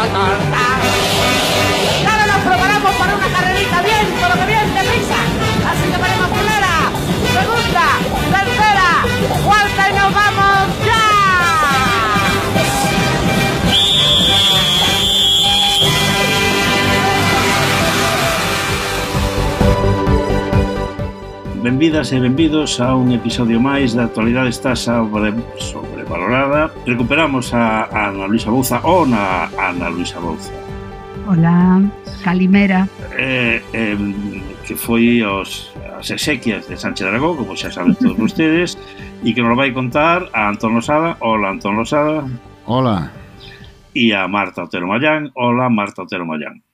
Ahora nos preparamos para una carrerita bien, pero que bien deprisa. Así que ponemos primera, segunda, tercera, cuarta y nos vamos ya. Benvidas e benvidos a un episodio máis da actualidade está sobre, sobrevalorada. recuperamos a, a Ana Luisa Bouza ou na Ana Luisa Bouza. Ola, Calimera. Eh, eh, que foi os, as exequias de Sánchez Dragó, como xa saben todos vostedes, e que nos vai contar a Antón Losada. Ola, Antón Losada. Ola. E a Marta Otero Mayán. Ola, Marta Otero Mayán.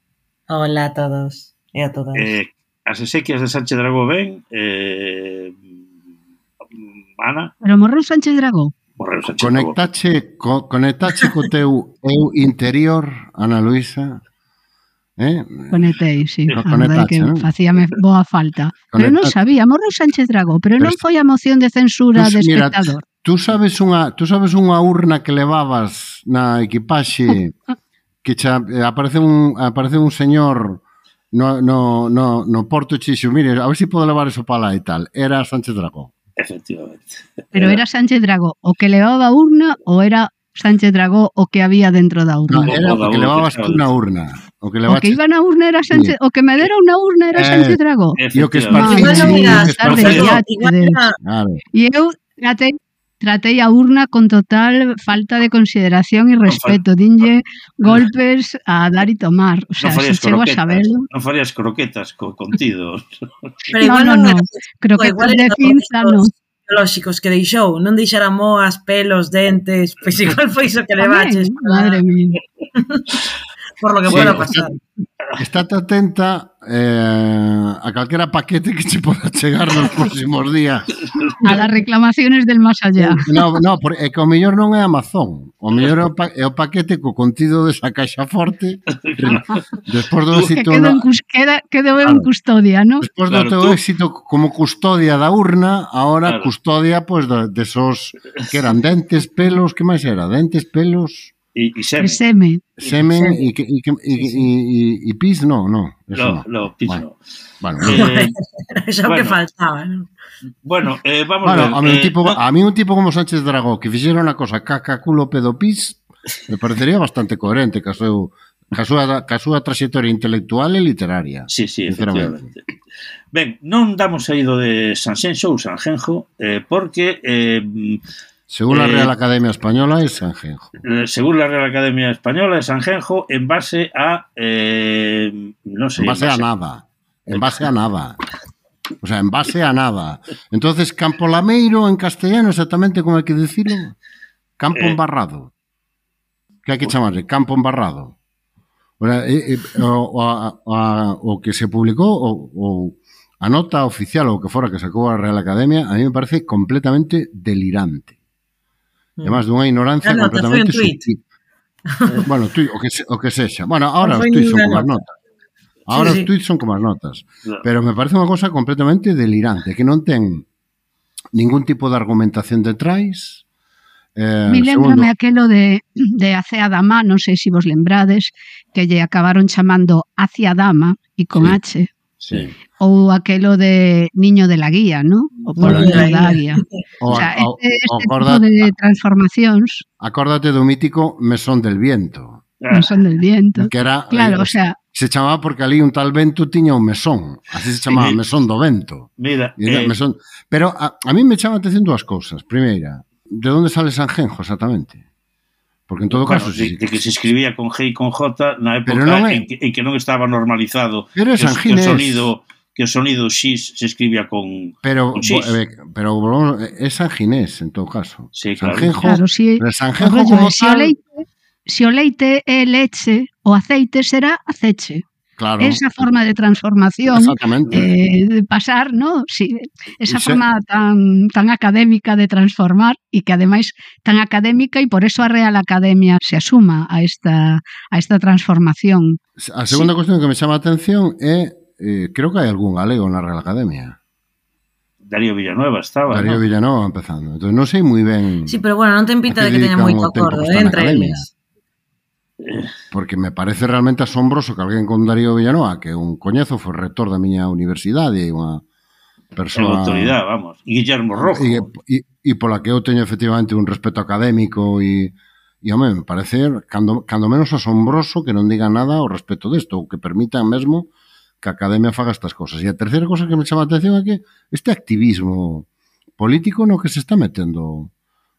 Ola a todos e a todas. Eh, as exequias de Sánchez Dragó ben, eh, Ana? Pero morreu Sánchez Dragó? correos a Conectache, co, conectache co teu eu interior, Ana Luisa? Eh? Conectei, sí. Conectache, que ¿no? facíame boa falta. Conectache. Pero non sabía, morreu Sánchez Dragó, pero, pero non foi a moción de censura tú, de mira, espectador. Tú sabes unha, tú sabes unha urna que levabas na equipaxe que xa, eh, aparece un aparece un señor no, no, no, no Porto Chixo, mire, a ver se si podo levar eso para lá e tal. Era Sánchez Dragó. Efectivamente. Pero era Sánchez Dragó o que levaba urna ou era Sánchez Dragó o que había dentro da urna. No, era o que levabas tú na urna. O que, levaste... o que iba na urna era Sánchez, sí. o que me dera unha urna era eh, Sánchez Dragó. E o que esparcí. No, no, sí, no, no, Tarde. no, no, no, no, no, no, Tratei a urna con total falta de consideración e respeto. Dinlle golpes a dar e tomar. O sea, non se chego croquetas, a saberlo... Non farías croquetas co contido. Pero igual no, no, que Croquetas de pinza non lóxicos que deixou, non deixara moas, pelos, dentes, pois igual foi iso que le baches. Eh, madre mía. Por lo que sí, pueda pasar. Estate atenta eh, a calquera paquete que che poda chegar nos próximos días a las reclamaciones del más allá. No, no, porque, eh, é que o mellor non é Amazon. O mellor é o, pa, é o paquete co contido desa caixa forte. Despois do éxito... Que quedou en, cus, queda, quedou claro. en custodia, non? Despois claro, teu tú... éxito como custodia da urna, ahora claro. custodia pues, de, de que eran dentes, pelos, que máis era? Dentes, pelos... Y, y semen. semen. Semen y, y, y, y pis, no, no. Eso no, no. no pis eh, bueno. no. Bueno, eh, eso bueno. que faltaba, ¿no? Bueno, eh, vamos bueno, a ver. A mí, eh, un tipo, a mí un tipo como Sánchez Dragó que fixera una cosa caca, culo, pedo, pis, me parecería bastante coherente que a seu ca súa, ca súa trayectoria intelectual e literaria. Sí, sí, efectivamente. Ben, non damos saído de Sanxenxo ou Sanjenjo eh, porque eh, Según a Eh, Real Academia Española é Sanjenjo. eh, según la Real Academia Española de Sanjenjo en base a eh, non sei, En base a nada. En base a nada. O sea, en base a nada. Entonces, Campo Lameiro en castellano exactamente como hai que dicilo? Campo Eh. embarrado. Que hai que chamarle? Campo embarrado. O, sea, eh, eh, o, o, a- a- o que se publicou o, o a nota oficial o que fora que sacou a Real Academia a mí me parece completamente delirante. además dunha ignorancia nota completamente foi un tweet. Subtil. bueno, tui, o, que, se, o que sexa. Bueno, ahora os tweets son como as notas. Ahora sí, sí. os tweets son como as notas. No. Pero me parece unha cosa completamente delirante, que non ten ningún tipo de argumentación detrás. Eh, Mi lembrame aquelo de, de Acea Dama, non sei se vos lembrades, que lle acabaron chamando Hacia Dama e con sí. H Sí. Ou aquelo de Niño de la Guía, ¿no? O Polo de la Guía. O, o sea, o, este, este acordate, tipo de transformacións... Acórdate do mítico Mesón del Viento. Ah. Mesón del Viento. Que era... Claro, eh, o sea... Se chamaba porque ali un tal vento tiña un mesón. Así se chamaba sí. mesón do vento. Mira, era, eh, mesón. Pero a, a mí me chama atención dúas cousas. Primeira, de onde sale Sanjenjo exactamente? Porque en todo caso... Bueno, de, de, que se escribía con G e con J na época non é... en, que, en que non estaba normalizado pero que, que o sonido que o sonido X se escribía con Pero con X. Eh, pero é sanginés en todo caso. Sí, claro. Sanjenjo, claro, si, pero Sanjenjo rollo, como si tal... o leite, si o leite é leche, o aceite será aceche. Claro. Esa forma de transformación, eh, de pasar, ¿no? Sí, esa sí. forma tan, tan académica de transformar e que además tan académica e por eso a Real Academia se asuma a esta, a esta transformación. A segunda sí. cuestión que me chama a atención é, eh, creo que hai algún galego na Real Academia. Darío Villanueva estaba, Darío ¿no? Villanueva empezando. Entón non sei moi ben... Sí, pero bueno, non ten pinta de que teña moito acordo, eh, entre eles. Porque me parece realmente asombroso que alguén con Darío Villanoa, que un coñezo, foi rector da miña universidade e unha persoa... autoridade, vamos. Guillermo Rojo. E, e, e pola que eu teño efectivamente un respeto académico e... E, home, me parece, cando, cando menos asombroso que non diga nada ao respecto desto, ou que permitan mesmo que a Academia faga estas cosas. E a terceira cosa que me chama a atención é que este activismo político no que se está metendo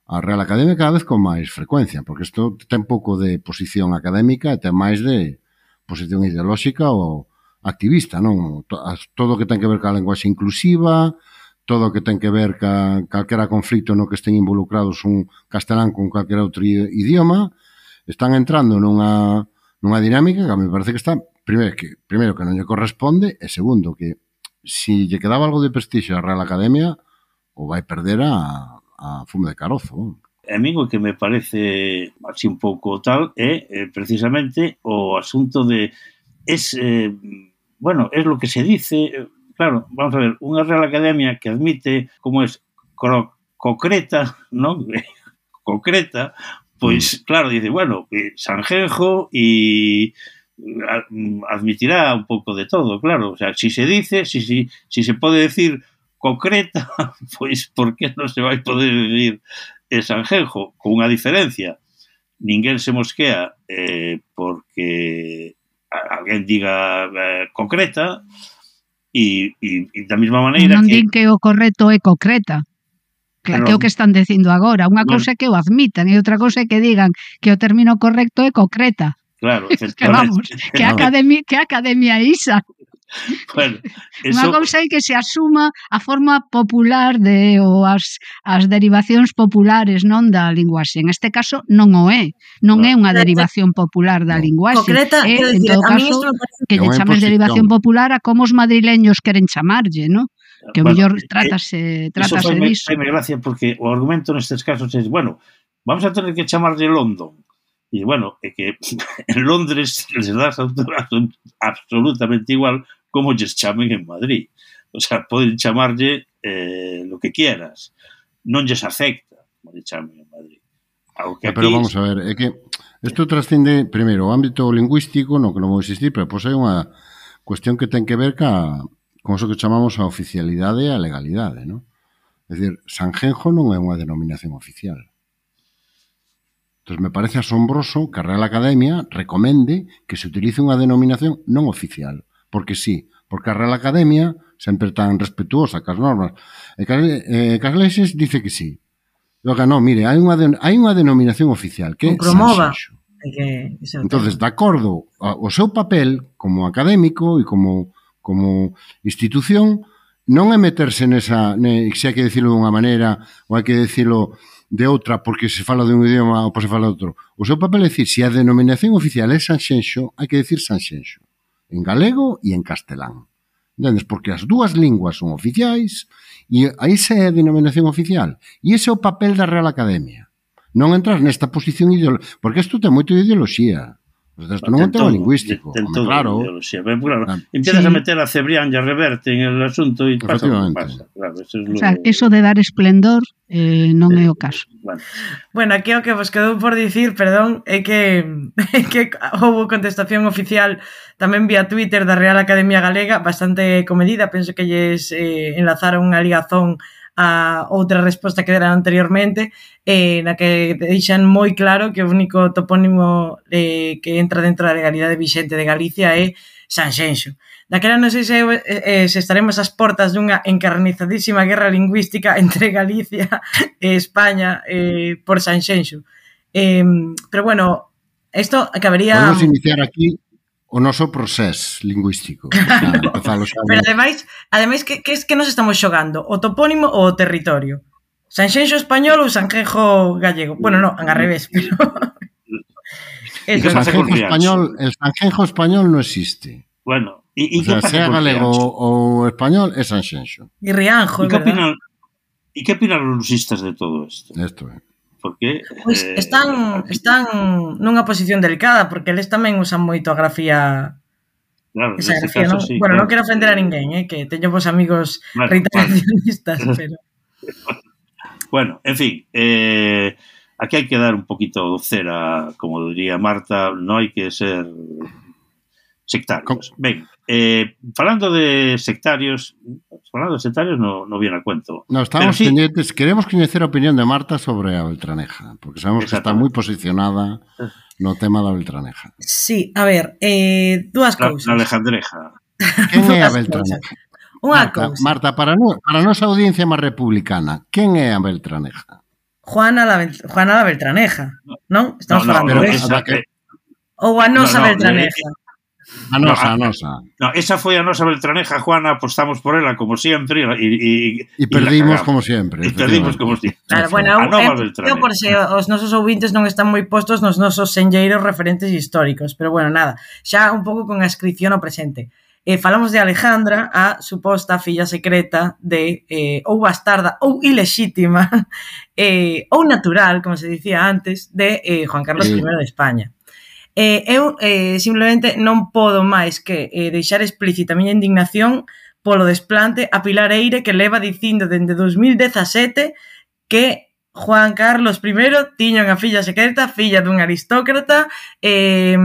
a Real Academia cada vez con máis frecuencia, porque isto ten pouco de posición académica e ten máis de posición ideolóxica ou activista, non? Todo o que ten que ver ca lenguaxe inclusiva, todo o que ten que ver ca calquera conflito no que estén involucrados un castelán con calquera outro idioma, están entrando nunha, nunha dinámica que a me parece que está, primeiro que, primeiro que non lle corresponde, e segundo que, se si lle quedaba algo de prestixio á Real Academia, o vai perder a, a fume de carozo. Non? A mí o que me parece así un pouco tal é eh, precisamente o asunto de es eh, bueno, es lo que se dice, eh, claro, vamos a ver, unha Real Academia que admite como es cro, concreta, ¿no? concreta, pois mm. claro, dice, bueno, eh, Sanjenjo e eh, mm, admitirá un pouco de todo, claro, o sea, si se dice, si, si, si se pode decir concreta, pois por que non se vai poder vivir en Sanjenjo? Con unha diferencia, ninguén se mosquea eh, porque alguén diga eh, concreta e, e, e da mesma maneira non que... din que o correcto é concreta. Claro, que é o que están dicindo agora. Unha bueno, cousa é que o admitan e outra cousa é que digan que o término correcto é concreta. Claro, que vamos, que a academia, que a academia ISA. bueno, eso... Unha cousa é que se asuma a forma popular de ou as, as derivacións populares non da linguaxe. En este caso non o é. Non é unha derivación popular da linguaxe. Concreta, é, en todo caso, que lle chames derivación popular a como os madrileños queren chamarlle, non? Que o bueno, mellor trátase, trátase eso disso. Eso gracia porque o argumento nestes casos é, bueno, vamos a tener que chamarlle London. E, bueno, é que en Londres les dá absolutamente igual como lles chamen en Madrid. O sea, poden chamarlle eh, lo que quieras. Non lles afecta como lle chamen en Madrid. Ao que aquí... Pero vamos a ver, é que isto trascende, primeiro, o ámbito lingüístico, no que non vou existir, pero pois hai unha cuestión que ten que ver ca, con iso que chamamos a oficialidade e a legalidade, non? É dicir, Sanjenjo non é unha denominación oficial. Entón, me parece asombroso que a Real Academia recomende que se utilice unha denominación non oficial porque sí, porque a Real Academia sempre tan respetuosa cas normas. E cas, eh, cas dice que sí. Logo, non, mire, hai unha, de, hai unha denominación oficial que é promova. Que, entonces, de acordo ao seu papel como académico e como como institución, non é meterse nesa, ne, se hai que decirlo dunha maneira ou hai que decirlo de outra porque se fala de un idioma ou se fala de outro. O seu papel é dicir, se a denominación oficial é Sanxenxo, hai que decir Sanxenxo en galego e en castelán. Entendes? Porque as dúas linguas son oficiais e esa é a denominación oficial. E ese é o papel da Real Academia. Non entrar nesta posición ideológica, porque isto ten moito de ideoloxía. Desde non o tema lingüístico, ten todo claro. Ideoloxía. Ben, claro. Empiezas sí. a meter a Cebrián e a Reverte en el asunto e pasa o que pasa. Claro, eso, es lo... o sea, eso de dar esplendor eh, non eh, é o caso. Bueno. bueno, aquí o que vos quedou por dicir, perdón, é que, é que houve contestación oficial tamén vía Twitter da Real Academia Galega, bastante comedida, penso que lles eh, enlazaron unha ligazón a outra resposta que deran anteriormente, eh, na que deixan moi claro que o único topónimo eh, que entra dentro da legalidade vixente de Galicia é Sanxenxo. Daquela non sei se, eh, eh, se estaremos ás portas dunha encarnizadísima guerra lingüística entre Galicia e España eh, por Sanxenxo. Eh, pero bueno, isto acabaría. Podemos iniciar aquí o noso procés lingüístico. Claro, xa, Pero ademais, ademais que, que, que nos estamos xogando? O topónimo ou o territorio? Sanxenxo español ou Sanxenxo gallego? Bueno, non, ao revés, pero... El Sanxenxo español, el Sanxenxo español non existe. Bueno, e, e o sea, sea galego ou español, é Sanxenxo. E Rianjo, é verdad? Opinan, e que opinan os lusistas de todo isto? Isto é. Eh? porque... Pois eh, están, están nunha posición delicada, porque eles tamén usan moito a grafía Claro, esa grafía, caso, non? Sí, bueno, claro. non quero ofender a ninguén, eh, que teño vos amigos bueno, reiteracionistas, pero... bueno, en fin, eh, aquí hai que dar un poquito cera, como diría Marta, non hai que ser sectarios. Con, ben, Eh, falando de sectarios, falando de sectarios no, no viene a cuento. No, estamos sí, pendientes, queremos coñecer a opinión de Marta sobre a Beltraneja, porque sabemos que está moi posicionada no tema da Beltraneja. Sí, a ver, eh, dúas cousas. Na Alejandreja. Quen é a Beltraneja? Unha cousa. Marta, para, no, para a nosa audiencia máis republicana, quen é a Beltraneja? Juana la, Bel, Juana la Beltraneja, non? Estamos no, no, falando no, de esa. Que... Ou a nosa no, no, Beltraneja. De... A nosa, no, a, a nosa. No, esa foi a nosa Beltraneja, Juana, apostamos por ela como sempre e, e, e perdimos como sempre. E perdimos como sempre. Claro, bueno, a nova eh, Beltraneja. Eh. por se eh, os nosos ouvintes non están moi postos nos nosos senlleiros referentes históricos, pero bueno, nada, xa un pouco con a inscripción ao presente. Eh, falamos de Alejandra, a suposta filla secreta de eh, ou bastarda ou ilexítima eh, ou natural, como se dicía antes, de eh, Juan Carlos I de España. Eh, eu eh, simplemente non podo máis que eh, deixar explícita a miña indignación polo desplante a Pilar Eire que leva dicindo dende 2017 que Juan Carlos I tiña unha filla secreta, filla dun aristócrata, eh,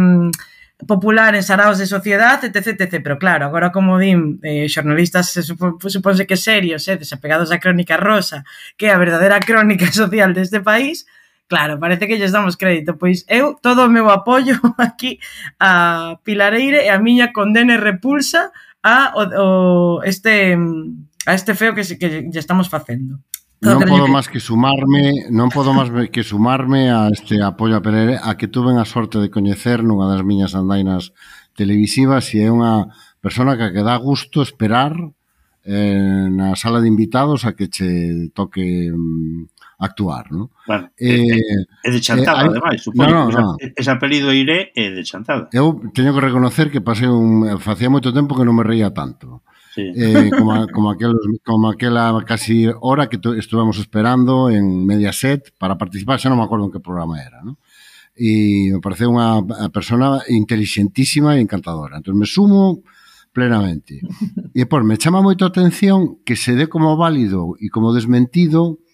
popular en saraos de sociedade, etc, etc. Pero claro, agora como din eh, xornalistas se supo, que serios, eh, desapegados á crónica rosa, que é a verdadeira crónica social deste país, Claro, parece que lles damos crédito, pois eu todo o meu apoio aquí a Pilareire e a miña condena e repulsa a o, o este a este feo que, que lle estamos facendo. Todo non podo que... máis que sumarme, non podo máis que sumarme a este apoio a Pilareire, a que tuven a sorte de coñecer nunha das miñas andainas televisivas e é unha persona que, que dá gusto esperar eh, na sala de invitados a que che toque mm, actuar, non? Bueno, eh, eh é de chantada, eh, ademais, supoño. No, no, no. Ese apelido Iré é de chantada. Eu teño que reconocer que pasei un, facía moito tempo que non me reía tanto. Sí. Eh, como, como, aquel, como aquela casi hora que estuvemos esperando en Mediaset para participar, xa non me acordo en que programa era, non? e me parece unha persona inteligentísima e encantadora. Entón, me sumo plenamente. E, por, me chama moito a atención que se dé como válido e como desmentido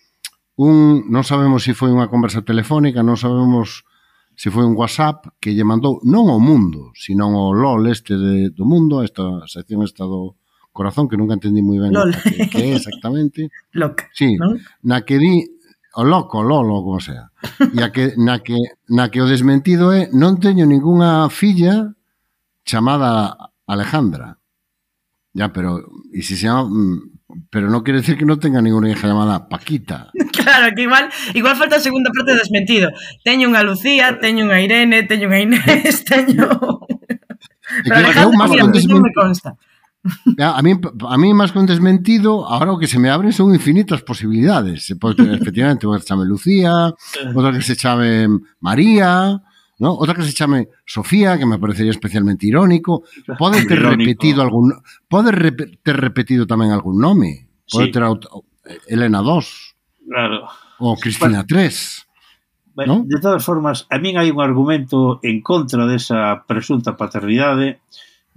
Un, non sabemos se si foi unha conversa telefónica, non sabemos se si foi un WhatsApp que lle mandou non ao mundo, sino ao LOL este de, do mundo, esta sección esta do corazón que nunca entendí moi ben LOL. que, que é exactamente. Loc, sí, non? na que di o loco, o lolo, como sea. E a que, na, que, na que o desmentido é non teño ningunha filla chamada Alejandra. Ya, pero e se chama mm, pero no quiere decir que no tenga ninguna hija llamada Paquita. Claro, que igual, igual falta a segunda parte do desmentido. Teño unha Lucía, teño unha Irene, teño unha Inés, teño... Pero máis mira, desment... me consta. A mí, a mí máis que un desmentido, ahora o que se me abren son infinitas posibilidades. Se pode, efectivamente, unha que se chame Lucía, outra que se chame María, ¿no? Outra que se chame Sofía, que me parecería especialmente irónico. Pode ter irónico. repetido algún pode rep ter repetido tamén algún nome. Pode sí. ter Elena 2. Claro. Ou Cristina 3. Bueno. ¿No? De todas formas, a min hai un argumento en contra desa presunta paternidade,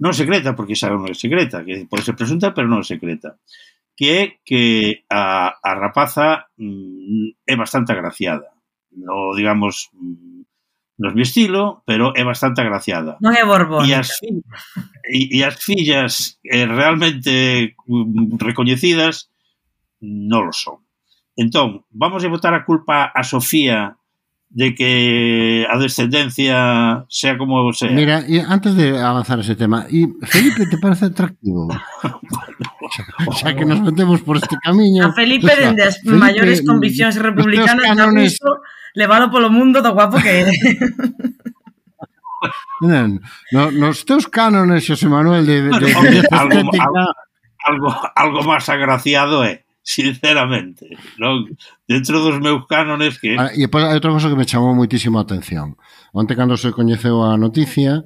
non secreta, porque xa non é secreta, que pode ser presunta, pero non secreta, que é que a, a rapaza mm, é bastante agraciada. No, digamos, mm, no é mi estilo, pero é bastante agraciada. Non é borbónica. E as, e, e as fillas eh, realmente mm, recoñecidas non lo son. Entón, vamos a botar a culpa a Sofía de que a descendencia sea como sea. Mira, y antes de avanzar ese tema, ¿y Felipe te parece atractivo? bueno, o sea, que nos metemos por este camiño. A Felipe, o sea, dende as maiores conviccións republicanas, cánones, no levalo polo mundo do guapo que é. Non, no, nos teus cánones, Xosé Manuel, de, de, de, de algo, algo, algo, algo máis agraciado é, eh? sinceramente. Non? Dentro dos meus cánones que... Ah, e depois hai outra cosa que me chamou moitísimo a atención. Onte, cando se coñeceu a noticia,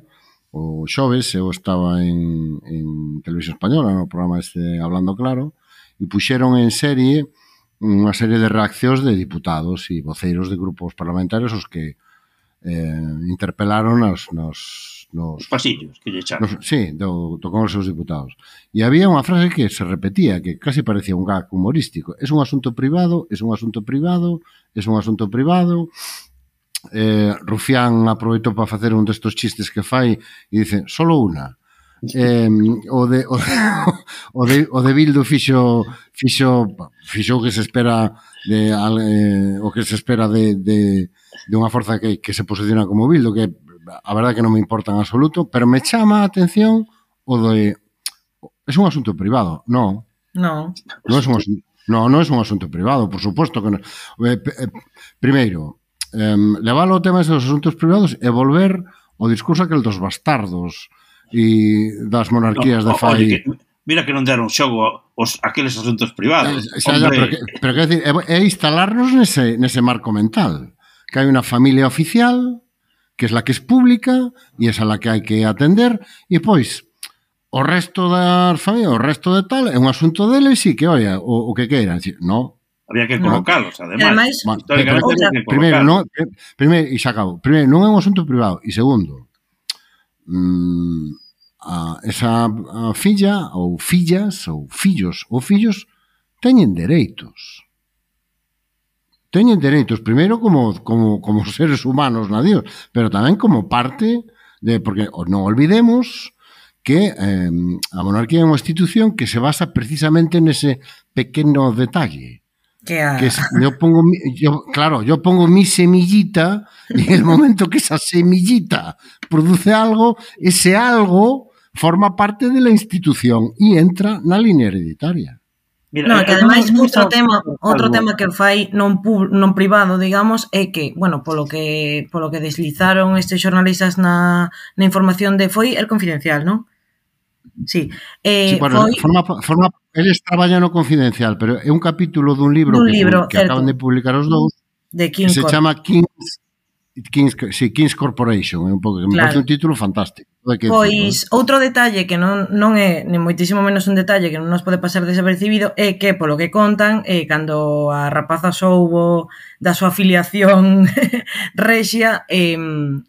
o xoves, eu estaba en, en Televisión Española, no programa este Hablando Claro, e puxeron en serie unha serie de reaccións de diputados e voceiros de grupos parlamentarios os que eh, interpelaron nos, nos, nos os pasillos que lle echaron. Nos, sí, do, do Congreso dos Diputados. E había unha frase que se repetía, que casi parecía un gag humorístico. Es un asunto privado, es un asunto privado, es un asunto privado. Eh, Rufián aproveitou para facer un destos chistes que fai e dice, solo una eh, o, de, o, o, de, o de Bildo fixo, fixo, fixo o que se espera de, eh, o que se espera de, de, de unha forza que, que se posiciona como Bildo, que a verdade que non me importa en absoluto, pero me chama a atención o de... É un asunto privado, non? Non. Non é un asunto, No, non é un asunto privado, por suposto que non. Eh, eh, primeiro, eh, levar o tema dos asuntos privados e volver ao discurso aquel dos bastardos, e das monarquías no, de fai... Oye, que, mira que non deron xogo os aqueles asuntos privados. Eh, xa, xa, pero, que, pero que decir, é, é instalarnos nese, nese marco mental, que hai unha familia oficial, que é la que é pública, e esa la que hai que atender, e pois, o resto das familias, o resto de tal, é un asunto deles e que, oia, o, o que queiran. No, Había que colocalos, no. ademais. ademais históricamente, primeiro, non, primeiro, eh, e xa acabo. Primeiro, non é un asunto privado. E segundo, mm, a esa a filla ou fillas ou fillos ou fillos teñen dereitos. Teñen dereitos primeiro como como como seres humanos na Dios, pero tamén como parte de porque non olvidemos que eh, a monarquía é unha institución que se basa precisamente nese pequeno detalle Que, a... que es, yo pongo, yo, claro, yo pongo mi semillita y en el momento que esa semillita produce algo, ese algo forma parte de la institución y entra na línea hereditaria. Mira, no, eh, que ademais outro tema, outro tema que fai non pub, non privado, digamos, é que, bueno, polo que polo que deslizaron estes xornalistas na na información de foi el confidencial, non? Sí. Eh, sí bueno, foi... forma, forma, eles traballan no confidencial, pero é un capítulo dun libro, dun que, libro que, certo. acaban de publicar os dous, de King que se chama Kings Kings, sí, Kings Corporation, é un pouco que me claro. parece un título fantástico. Que pois outro detalle que non, non é ni moitísimo menos un detalle que non nos pode pasar desapercibido é que polo que contan eh, cando a rapaza soubo da súa afiliación rexia eh,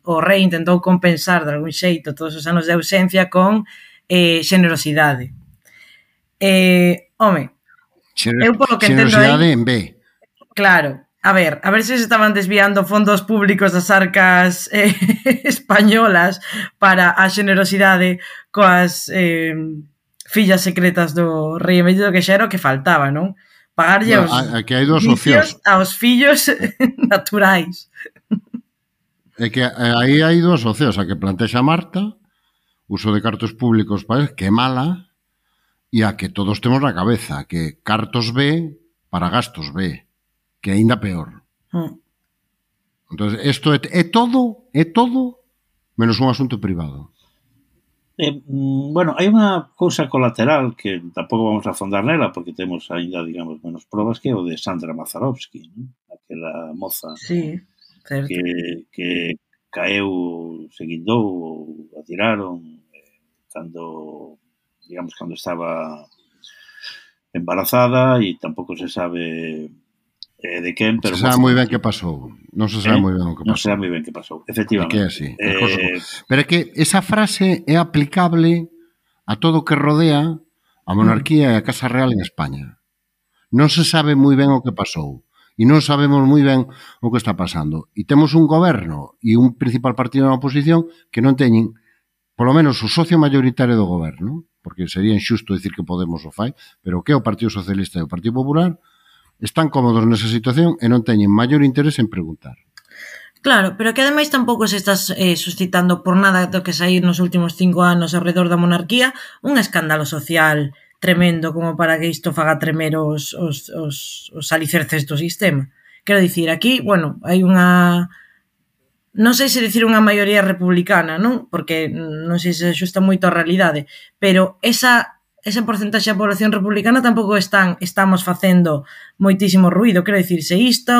o rei intentou compensar de algún xeito todos os anos de ausencia con eh, xenerosidade. Eh, home, Xer eu polo que entendo aí... en B. Claro, a ver, a ver se se estaban desviando fondos públicos das arcas eh, españolas para a xenerosidade coas eh, fillas secretas do rei emérito que xa era o que faltaba, non? Pagarlle no, aos, a, a que hai dos opcións aos fillos naturais. É que eh, aí hai dúas opcións, a que plantexa Marta uso de cartos públicos para que é mala e a que todos temos na cabeza, que cartos B para gastos B, que aínda peor. Mm. Entón, isto é, é todo, é todo menos un asunto privado. Eh, mm, bueno, hai unha cousa colateral que tampouco vamos a afondar nela porque temos aínda, digamos, menos probas que o de Sandra Mazarovsky, ¿no? aquela moza sí, certo. que, que caeu, se guindou, atiraron cando digamos cando estaba embarazada e tampouco se sabe eh, de quen, pero... Se sabe moi ben que pasou. Non se sabe eh? moi ben o que pasou. Non se sabe moi ben que pasou, efectivamente. Que é así. Eh... Pero é que esa frase é aplicable a todo o que rodea a monarquía e a Casa Real en España. Non se sabe moi ben o que pasou e non sabemos moi ben o que está pasando. E temos un goberno e un principal partido na oposición que non teñen polo menos o socio maioritario do goberno, porque sería injusto dicir que Podemos o fai, pero que o Partido Socialista e o Partido Popular están cómodos nesa situación e non teñen maior interés en preguntar. Claro, pero que ademais tampouco se estás eh, suscitando por nada do que sair nos últimos cinco anos alrededor da monarquía un escándalo social tremendo como para que isto faga tremer os, os, os, os alicerces do sistema. Quero dicir, aquí, bueno, hai unha non sei se dicir unha maioría republicana, non? Porque non sei se xusta moito a realidade, pero esa esa porcentaxe da población republicana tampouco están estamos facendo moitísimo ruido, quero dicir, se isto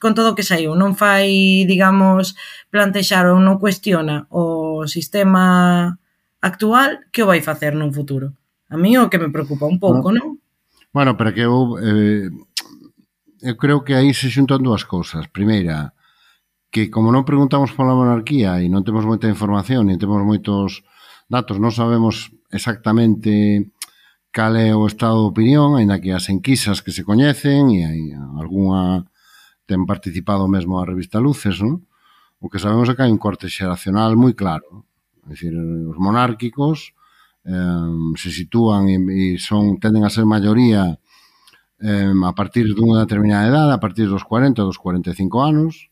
con todo o que saiu non fai, digamos, plantexar ou non cuestiona o sistema actual, que o vai facer nun futuro? A mí o que me preocupa un pouco, non? Bueno, pero que eu eh, eu creo que aí se xuntan dúas cousas. Primeira, que como non preguntamos pola monarquía e non temos moita información, e temos moitos datos, non sabemos exactamente cal é o estado de opinión, aínda que as enquisas que se coñecen e hai algunha ten participado mesmo a revista Luces, non? O que sabemos é que hai un corte xeracional moi claro. É dicir, os monárquicos eh, se sitúan e, e son, tenden a ser maioría eh, a partir dunha determinada edad, a partir dos 40 dos 45 anos,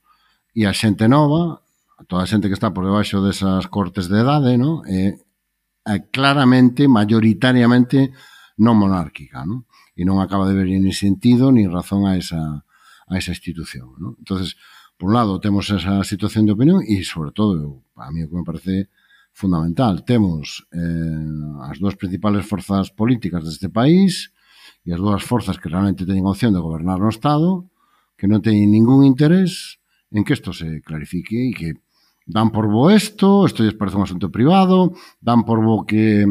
e a xente nova, toda a xente que está por debaixo desas cortes de idade, no? é, é claramente, mayoritariamente, non monárquica, no? e non acaba de ver ni sentido ni razón a esa, a esa institución. No? entonces por un lado, temos esa situación de opinión e, sobre todo, a mí o que me parece fundamental, temos eh, as dúas principales forzas políticas deste país e as dúas forzas que realmente teñen opción de gobernar no Estado, que non teñen ningún interés en que isto se clarifique e que dan por bo isto, isto lles parece un asunto privado, dan por bo que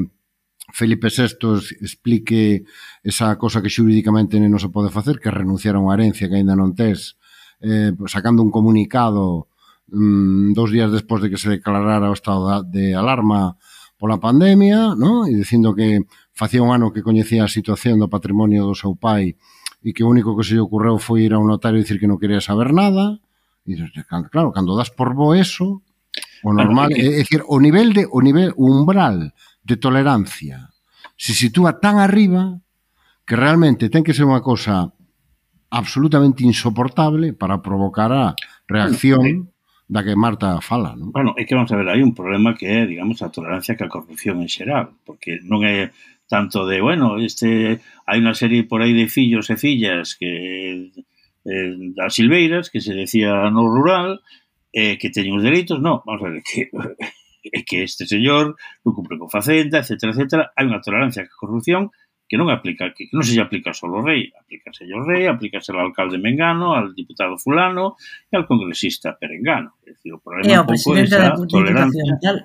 Felipe VI explique esa cosa que xurídicamente non se pode facer, que renunciar a unha herencia que aínda non tes, eh, sacando un comunicado mm, dos días despois de que se declarara o estado de alarma pola pandemia, ¿no? e dicindo que facía un ano que coñecía a situación do patrimonio do seu pai e que o único que se lle ocorreu foi ir a un notario e dicir que non quería saber nada, Dices, eh, claro, cando das por bo eso, o normal, é, é dicir, o nivel de o nivel umbral de tolerancia se sitúa tan arriba que realmente ten que ser unha cosa absolutamente insoportable para provocar a reacción da que Marta fala, non? Bueno, é que vamos a ver, hai un problema que é, digamos, a tolerancia que a corrupción en xeral, porque non é tanto de, bueno, este hai unha serie por aí de fillos e fillas que eh, das silveiras, que se decía no rural, eh, que teñen os dereitos, non, vamos a ver, que, é que este señor non cumpre con facenda, etc, etc. Hai unha tolerancia a corrupción que non aplica, que non se aplica só ao rei, aplícase ao rei, aplícase ao alcalde Mengano, al diputado fulano e al congresista Perengano. É dicir, o problema é o presidente da Diputación. Tal.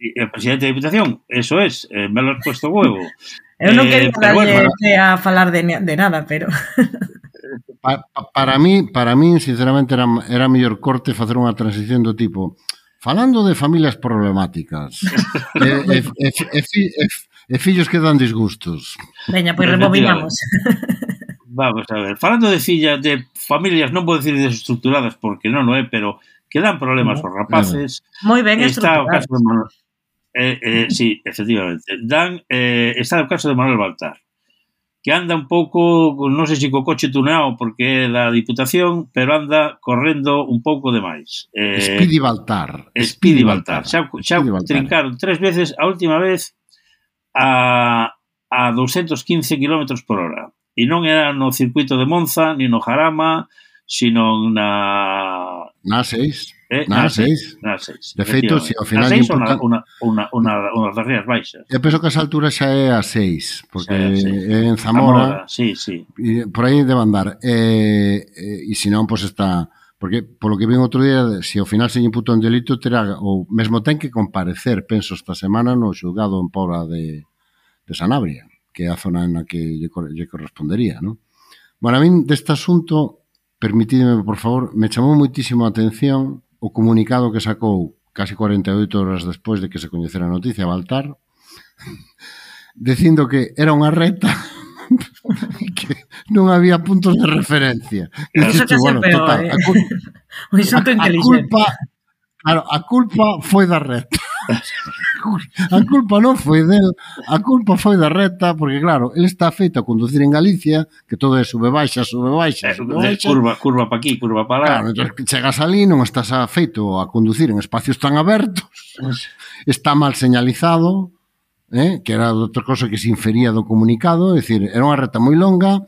E o presidente da Diputación, eso es, eh, me lo has puesto huevo. Eu non eh, quería darlle bueno, a falar de, de nada, pero... para, para mí, para mí sinceramente era era mellor corte facer unha transición do tipo falando de familias problemáticas e, e, e, e, e, e fillos que dan disgustos. Veña, pois pues rebobinamos. Vamos a ver, falando de fillas de familias, non vou dicir desestructuradas porque non non é, pero que dan problemas aos rapaces. Moi ben está o caso de Manuel, eh, eh, sí, efectivamente. Dan, eh, está o caso de Manuel Baltar que anda un pouco, non sei se co coche tuneado porque é da Diputación, pero anda correndo un pouco demais. Eh, Speedy Baltar. Speedy Baltar. Xa, xa Speedy trincaron tres veces, a última vez a, a 215 km por hora. E non era no circuito de Monza, ni no Jarama, sino na... Na 6. Eh, na 6. Na 6. De feito, se si ao final... Na 6 ou important... na, una, una, una das Rías Baixas. Eu penso que esa altura xa é A6, porque xa é A6. en Zamora... Zamora, sí, sí. Por aí debe andar. E, eh, eh, se non, pois pues está... Porque, polo que vin outro día, se si ao final se imputa un delito, terá, ou mesmo ten que comparecer, penso, esta semana no xulgado en Pobra de, de Sanabria, que é a zona na que lle, lle correspondería, non? Bueno, a min deste asunto, permitidme, por favor, me chamou moitísimo a atención O comunicado que sacou case 48 horas despois de que se coñecera a noticia Baltar dicindo que era unha recta que non había puntos de referencia. Eso que bueno, peor, total, eh? a, cul a, a culpa, claro, a culpa foi da recta a culpa non foi del, a culpa foi da reta, porque claro, el está feito a conducir en Galicia, que todo é sube baixa, sube baixa, sube baixa. Curva, curva pa aquí, curva pa lá. Claro, entón, chegas ali, non estás a feito a conducir en espacios tan abertos, pois. está mal señalizado, eh, que era outra cosa que se infería do comunicado, é dicir, era unha reta moi longa,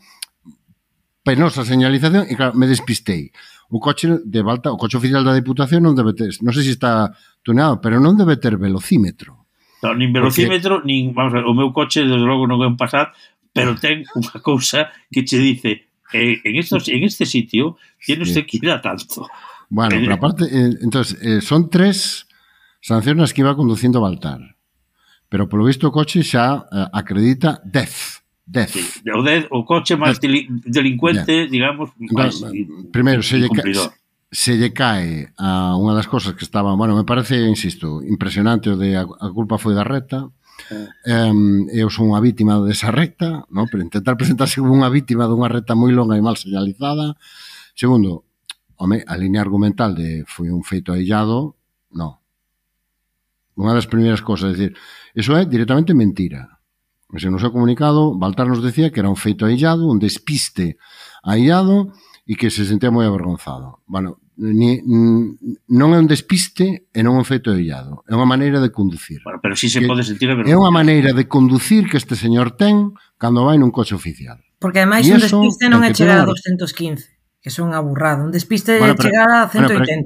penosa señalización, e claro, me despistei o coche de Balta, o coche oficial da Deputación non debe ter, non sei se está tuneado, pero non debe ter velocímetro. No, nin velocímetro, Porque... nin, vamos ver, o meu coche desde logo non é un Passat, pero ten unha cousa que che dice, eh, en estos en este sitio tiene sí. usted que ir a tanto. Bueno, eh, pero aparte, eh, entonces, eh, son tres sancións que iba conducindo Baltar. Pero polo visto o coche xa eh, acredita 10. Dez. O, dez, o coche máis delincuente, Dez. digamos, máis Primeiro, se lle, se lle cae a unha das cosas que estaba, bueno, me parece, insisto, impresionante o de a, a culpa foi da reta. Eh. Um, eu son unha vítima desa recta, no? pero intentar presentarse como unha vítima dunha recta moi longa e mal señalizada. Segundo, home, a liña argumental de foi un feito aillado, no. Unha das primeiras cosas, é dicir, eso é directamente mentira se no seu comunicado, Baltar nos decía que era un feito aillado, un despiste aillado e que se sentía moi avergonzado. Bueno, ni, non é un despiste e non é un feito aillado. É unha maneira de conducir. Bueno, pero si sí se que pode sentir avergonzado. É unha maneira de conducir que este señor ten cando vai nun coche oficial. Porque ademais un despiste non é chegar a 215, que son aburrado. Un despiste bueno, é chegar a 180. Bueno,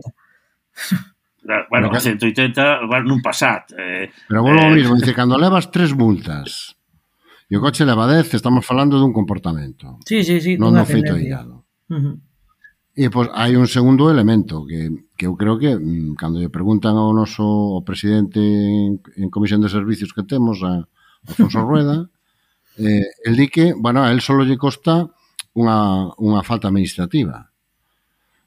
pero, Bueno, bueno, 180 vas nun Passat. Eh, pero volvo eh... mismo, dice, cando levas tres multas E o coche de abadez estamos falando dun comportamento. Sí, sí, sí. Non no feito aillado. Uh -huh. E pois hai un segundo elemento que, que eu creo que mm, cando lle preguntan ao noso ao presidente en, en comisión de servicios que temos a, a Alfonso Rueda, eh, el di que, bueno, a él solo lle costa unha, unha falta administrativa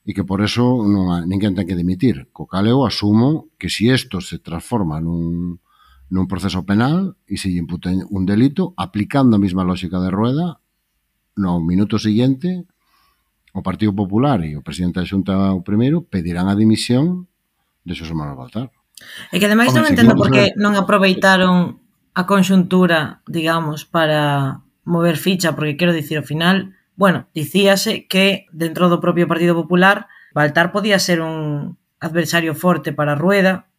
e que por eso non, ninguén ten que dimitir. Co cal eu asumo que se si isto se transforma nun, nun proceso penal e se lle imputen un delito aplicando a mesma lógica de Rueda no minuto siguiente o Partido Popular e o presidente da Xunta o primeiro pedirán a dimisión de Xosé Manuel Baltar. E que ademais non entendo por que non aproveitaron a conxuntura, digamos, para mover ficha, porque quero dicir ao final, bueno, dicíase que dentro do propio Partido Popular Baltar podía ser un adversario forte para Rueda,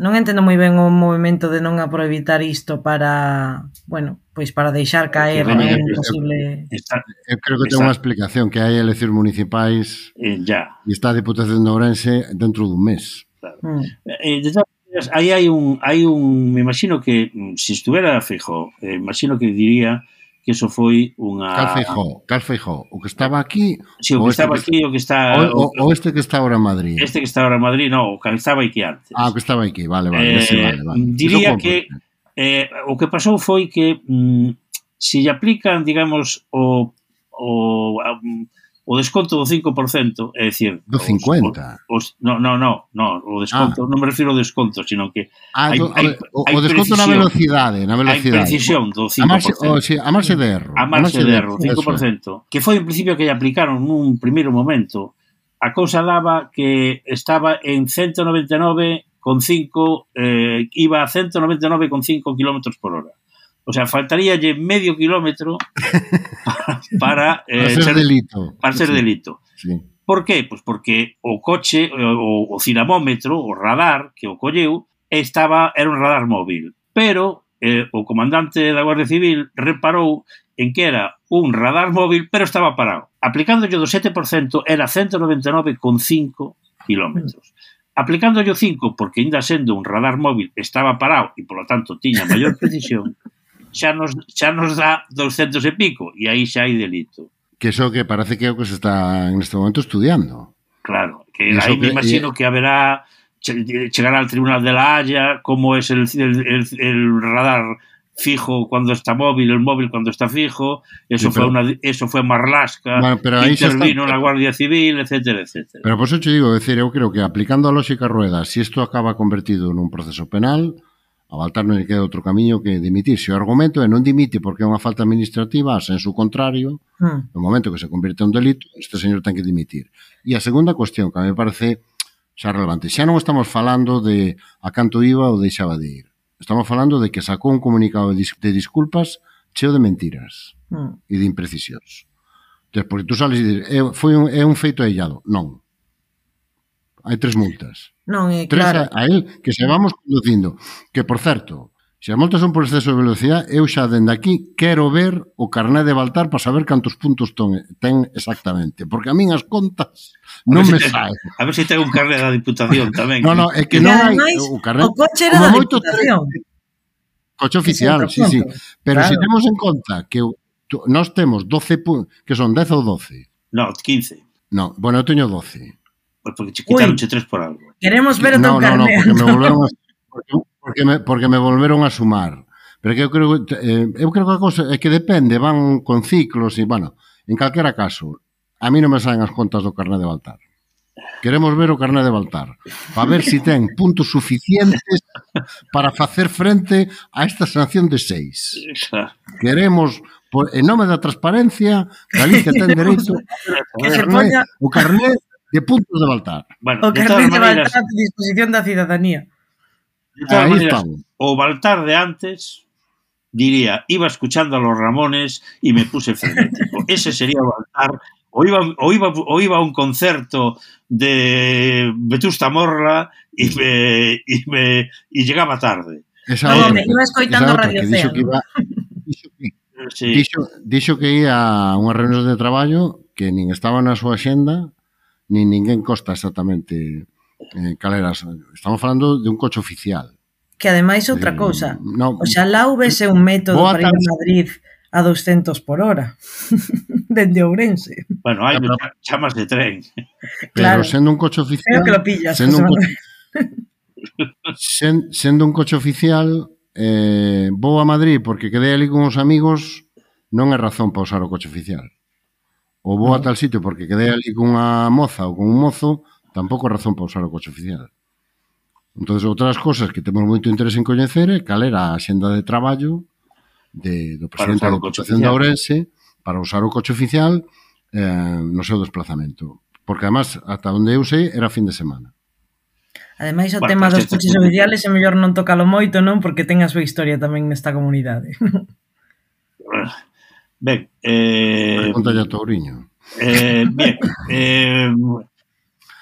Non entendo moi ben o movimento de non aproveitar isto para, bueno, pois para deixar caer que, bueno, imposible... Está, eu creo que ten unha explicación que hai eleccións municipais eh, ya. e está a Diputación de Ourense dentro dun mes. Claro. Mm. Eh, de aí hai un hai un me imagino que se si estuvera fijo, eh, imagino que diría que eso foi unha... Cal Feijó, Cal Feijó, o que estaba aquí... Si, sí, o, que estaba aquí, que... o que está... O, o, o este que está ahora en Madrid. Este que está ahora en Madrid, no, o que estaba aquí antes. Ah, o que estaba aquí, vale, vale, eh, ese, vale, vale. Diría que eh, o que pasou foi que mm, se si lle aplican, digamos, o, o um, o desconto do 5%, é dicir... Do 50%? Os, os, no, no, no, no, o desconto, ah. non me refiro ao desconto, sino que... Ah, hai, do, hai, o, hai o desconto na velocidade, na velocidade. Hai precisión do 5%. A marxe, o, sí, a marxe de erro. A marxe, a marxe de erro, 5%, que foi en principio que lle aplicaron nun primeiro momento. A cousa daba que estaba en 199,5 eh, iba a 199,5 km por hora O sea, faltaríalle medio kilómetro para, para, eh, para ser delito. Para ser sí. delito. Sí. Por qué? Pois porque o coche, eh, o, o cinamómetro, o radar que o colleu, estaba era un radar móvil. Pero eh, o comandante da Guardia Civil reparou en que era un radar móvil, pero estaba parado. Aplicándolle do 7% era 199,5 kilómetros. Aplicándolle o 5, porque ainda sendo un radar móvil estaba parado e, polo tanto, tiña maior precisión, xa nos, xa nos dá 200 e pico, e aí xa hai delito. Que eso que parece que é o que se está en este momento estudiando. Claro, que aí me imagino que, que haberá chegará al Tribunal de la Haya, cómo es el, el, el, radar fijo cuando está móvil, el móvil cuando está fijo, eso sí, pero, fue una eso fue Marlasca, bueno, pero ahí intervino está, la Guardia Civil, etcétera, etcétera. Pero por eso te digo, decir, eu creo que aplicando a lógica rueda, si esto acaba convertido en un proceso penal, A Baltar non lle queda outro camiño que dimitirse. O argumento é non dimite porque é unha falta administrativa, a senso contrario, mm. no momento que se convierte en un delito, este señor ten que dimitir. E a segunda cuestión, que a me parece xa relevante, xa non estamos falando de a canto iba ou deixaba de ir. Estamos falando de que sacou un comunicado de disculpas cheo de mentiras mm. e de imprecisións. Entón, porque tú sales e dices, é, foi un, é un feito aillado. Non hai tres multas. Non, é tres claro. a, a él que se vamos conducindo. Que, por certo, se as multas son por exceso de velocidade, eu xa dende aquí quero ver o carné de Baltar para saber cantos puntos ton, ten exactamente. Porque a min as contas non me si saen. A ver se ten un carné da Diputación tamén. non, non, é que non hai o carné. O coche era da Diputación. Coche oficial, sí, sí. Pero claro. se si temos en conta que nós temos 12 puntos, que son 10 ou 12? No, 15. No, bueno, eu teño 12. Pues porque te quitaron tres por algo. Queremos ver no, carné. no, no, porque me volveron a, porque, porque, me, porque me volveron a sumar. Pero que eu creo, eh, eu creo que a cousa é que depende, van con ciclos e, bueno, en calquera caso, a mí non me saen as contas do carné de Baltar. Queremos ver o carné de Baltar para ver se si ten puntos suficientes para facer frente a esta sanción de seis. Queremos, por, en nome da transparencia, Galicia ten dereito que se poña... o carné de puntos de Baltar. Bueno, o carnet de, de Baltar a disposición da cidadanía. De todas maneras, estamos. o Baltar de antes diría, iba escuchando a los Ramones y me puse frenético. Ese sería Baltar. O iba, o, iba, o iba a un concerto de Vetusta Morla e me, y, me, y llegaba tarde. Esa no, outra, iba escoitando Radio que Cea. Dixo que, iba, dixo, que, sí. dixo, dixo que ia a unha reunión de traballo que nin estaba na súa xenda nin ninguén costa exactamente eh, caleras. Estamos falando de un coche oficial. Que ademais outra cousa, no, oxalá houvese un método para ir a Madrid a 200 por hora dende Ourense. Bueno, hai pero, chamas de tren. Claro. Pero sendo un coche oficial, Creo que lo pillas, sendo un coche, sen, sendo un coche oficial, eh, vou a Madrid porque quedei ali con os amigos, non é razón para usar o coche oficial ou vou a mm. tal sitio porque quedei ali cunha moza ou con un mozo, tampouco é razón para usar o coche oficial. Entón, outras cosas que temos moito interés en coñecer é cal era a xenda de traballo de, do presidente da Deputación de Ourense para usar o coche oficial eh, no seu desplazamento. Porque, además, ata onde eu sei, era fin de semana. Ademais, o bueno, tema dos coches oficiales é mellor non tocalo moito, non? Porque ten a súa historia tamén nesta comunidade. Ben, eh, Pregúntalle a Touriño. Eh, bien, eh,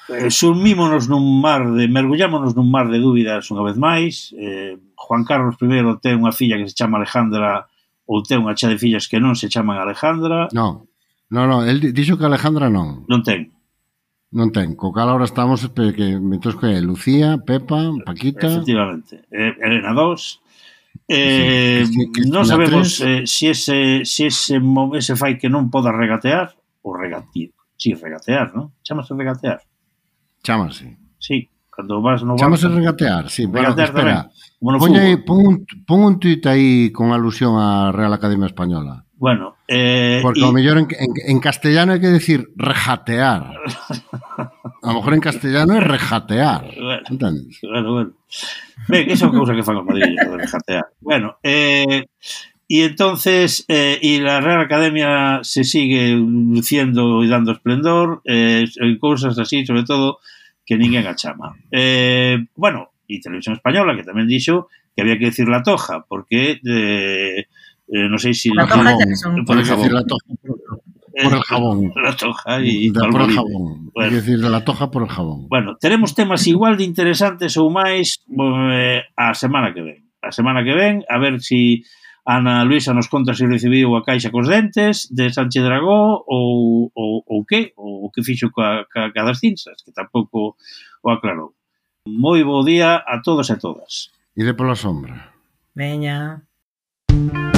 eh, sumímonos nun mar de mergullámonos nun mar de dúbidas unha vez máis. Eh, Juan Carlos I ten unha filla que se chama Alejandra ou ten unha chá de fillas que non se chaman Alejandra. Non. Non, non, el dixo que Alejandra non. Non ten. Non ten, co cal ahora estamos que, que, que Lucía, Pepa, Paquita... Efectivamente, eh, Elena 2, Eh, sí, que, que non sabemos eh, si ese, si ese, ese fai que non poda regatear ou regatear. Si, sí, regatear, non? Chamase regatear. Chamase. Si, sí, cando vas no Chamase regatear, si. Sí, bueno, espera. Bueno, pon, un, pon un tuit aí con alusión á Real Academia Española. Bueno, eh, Porque y... ao mellor en, en, en castellano hai que decir rejatear. A lo mejor en castellano é rejatear. Bueno? Bueno, bueno. Ben, esa é cousa que fan os madrillos, de rejatear. Bueno, eh, y entonces, eh, y la Real Academia se sigue luciendo y dando esplendor, eh, en cosas así, sobre todo, que ninguén a chama. Eh, bueno, y Televisión Española, que tamén dixo que había que decir la toja, porque eh, eh, non sei si... La toja por jabón. La toja por el eh, jabón. La toja y de, por el jabón. Bueno. Es decir, de la toja por el jabón. Bueno, teremos temas igual de interesantes ou máis eh, a semana que ven. A semana que ven, a ver si Ana Luisa nos conta se recibiu a caixa cos dentes de Sánchez Dragó ou, ou, ou que, ou que fixo ca, ca, ca das cinzas, que tampouco o aclarou. Moi bo día a todos e todas. Ide pola sombra. Veña. Veña.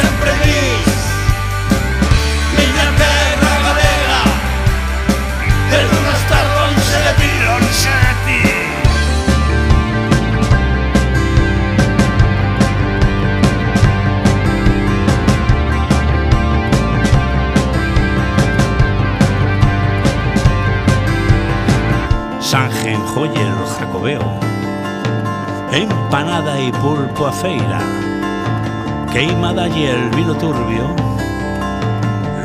Sempre gris Miña terra galega Pero non estar longe de ti Longe de ti Sangen, joyer, jacobeo. Empanada y pulpo a feira queima dalle el vino turbio,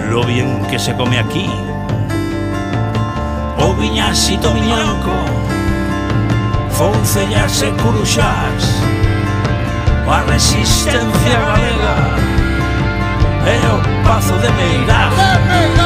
lo bien que se come aquí. O viñasito viñanco, foncellas e curuxás, a resistencia galega e o pazo de Meirás.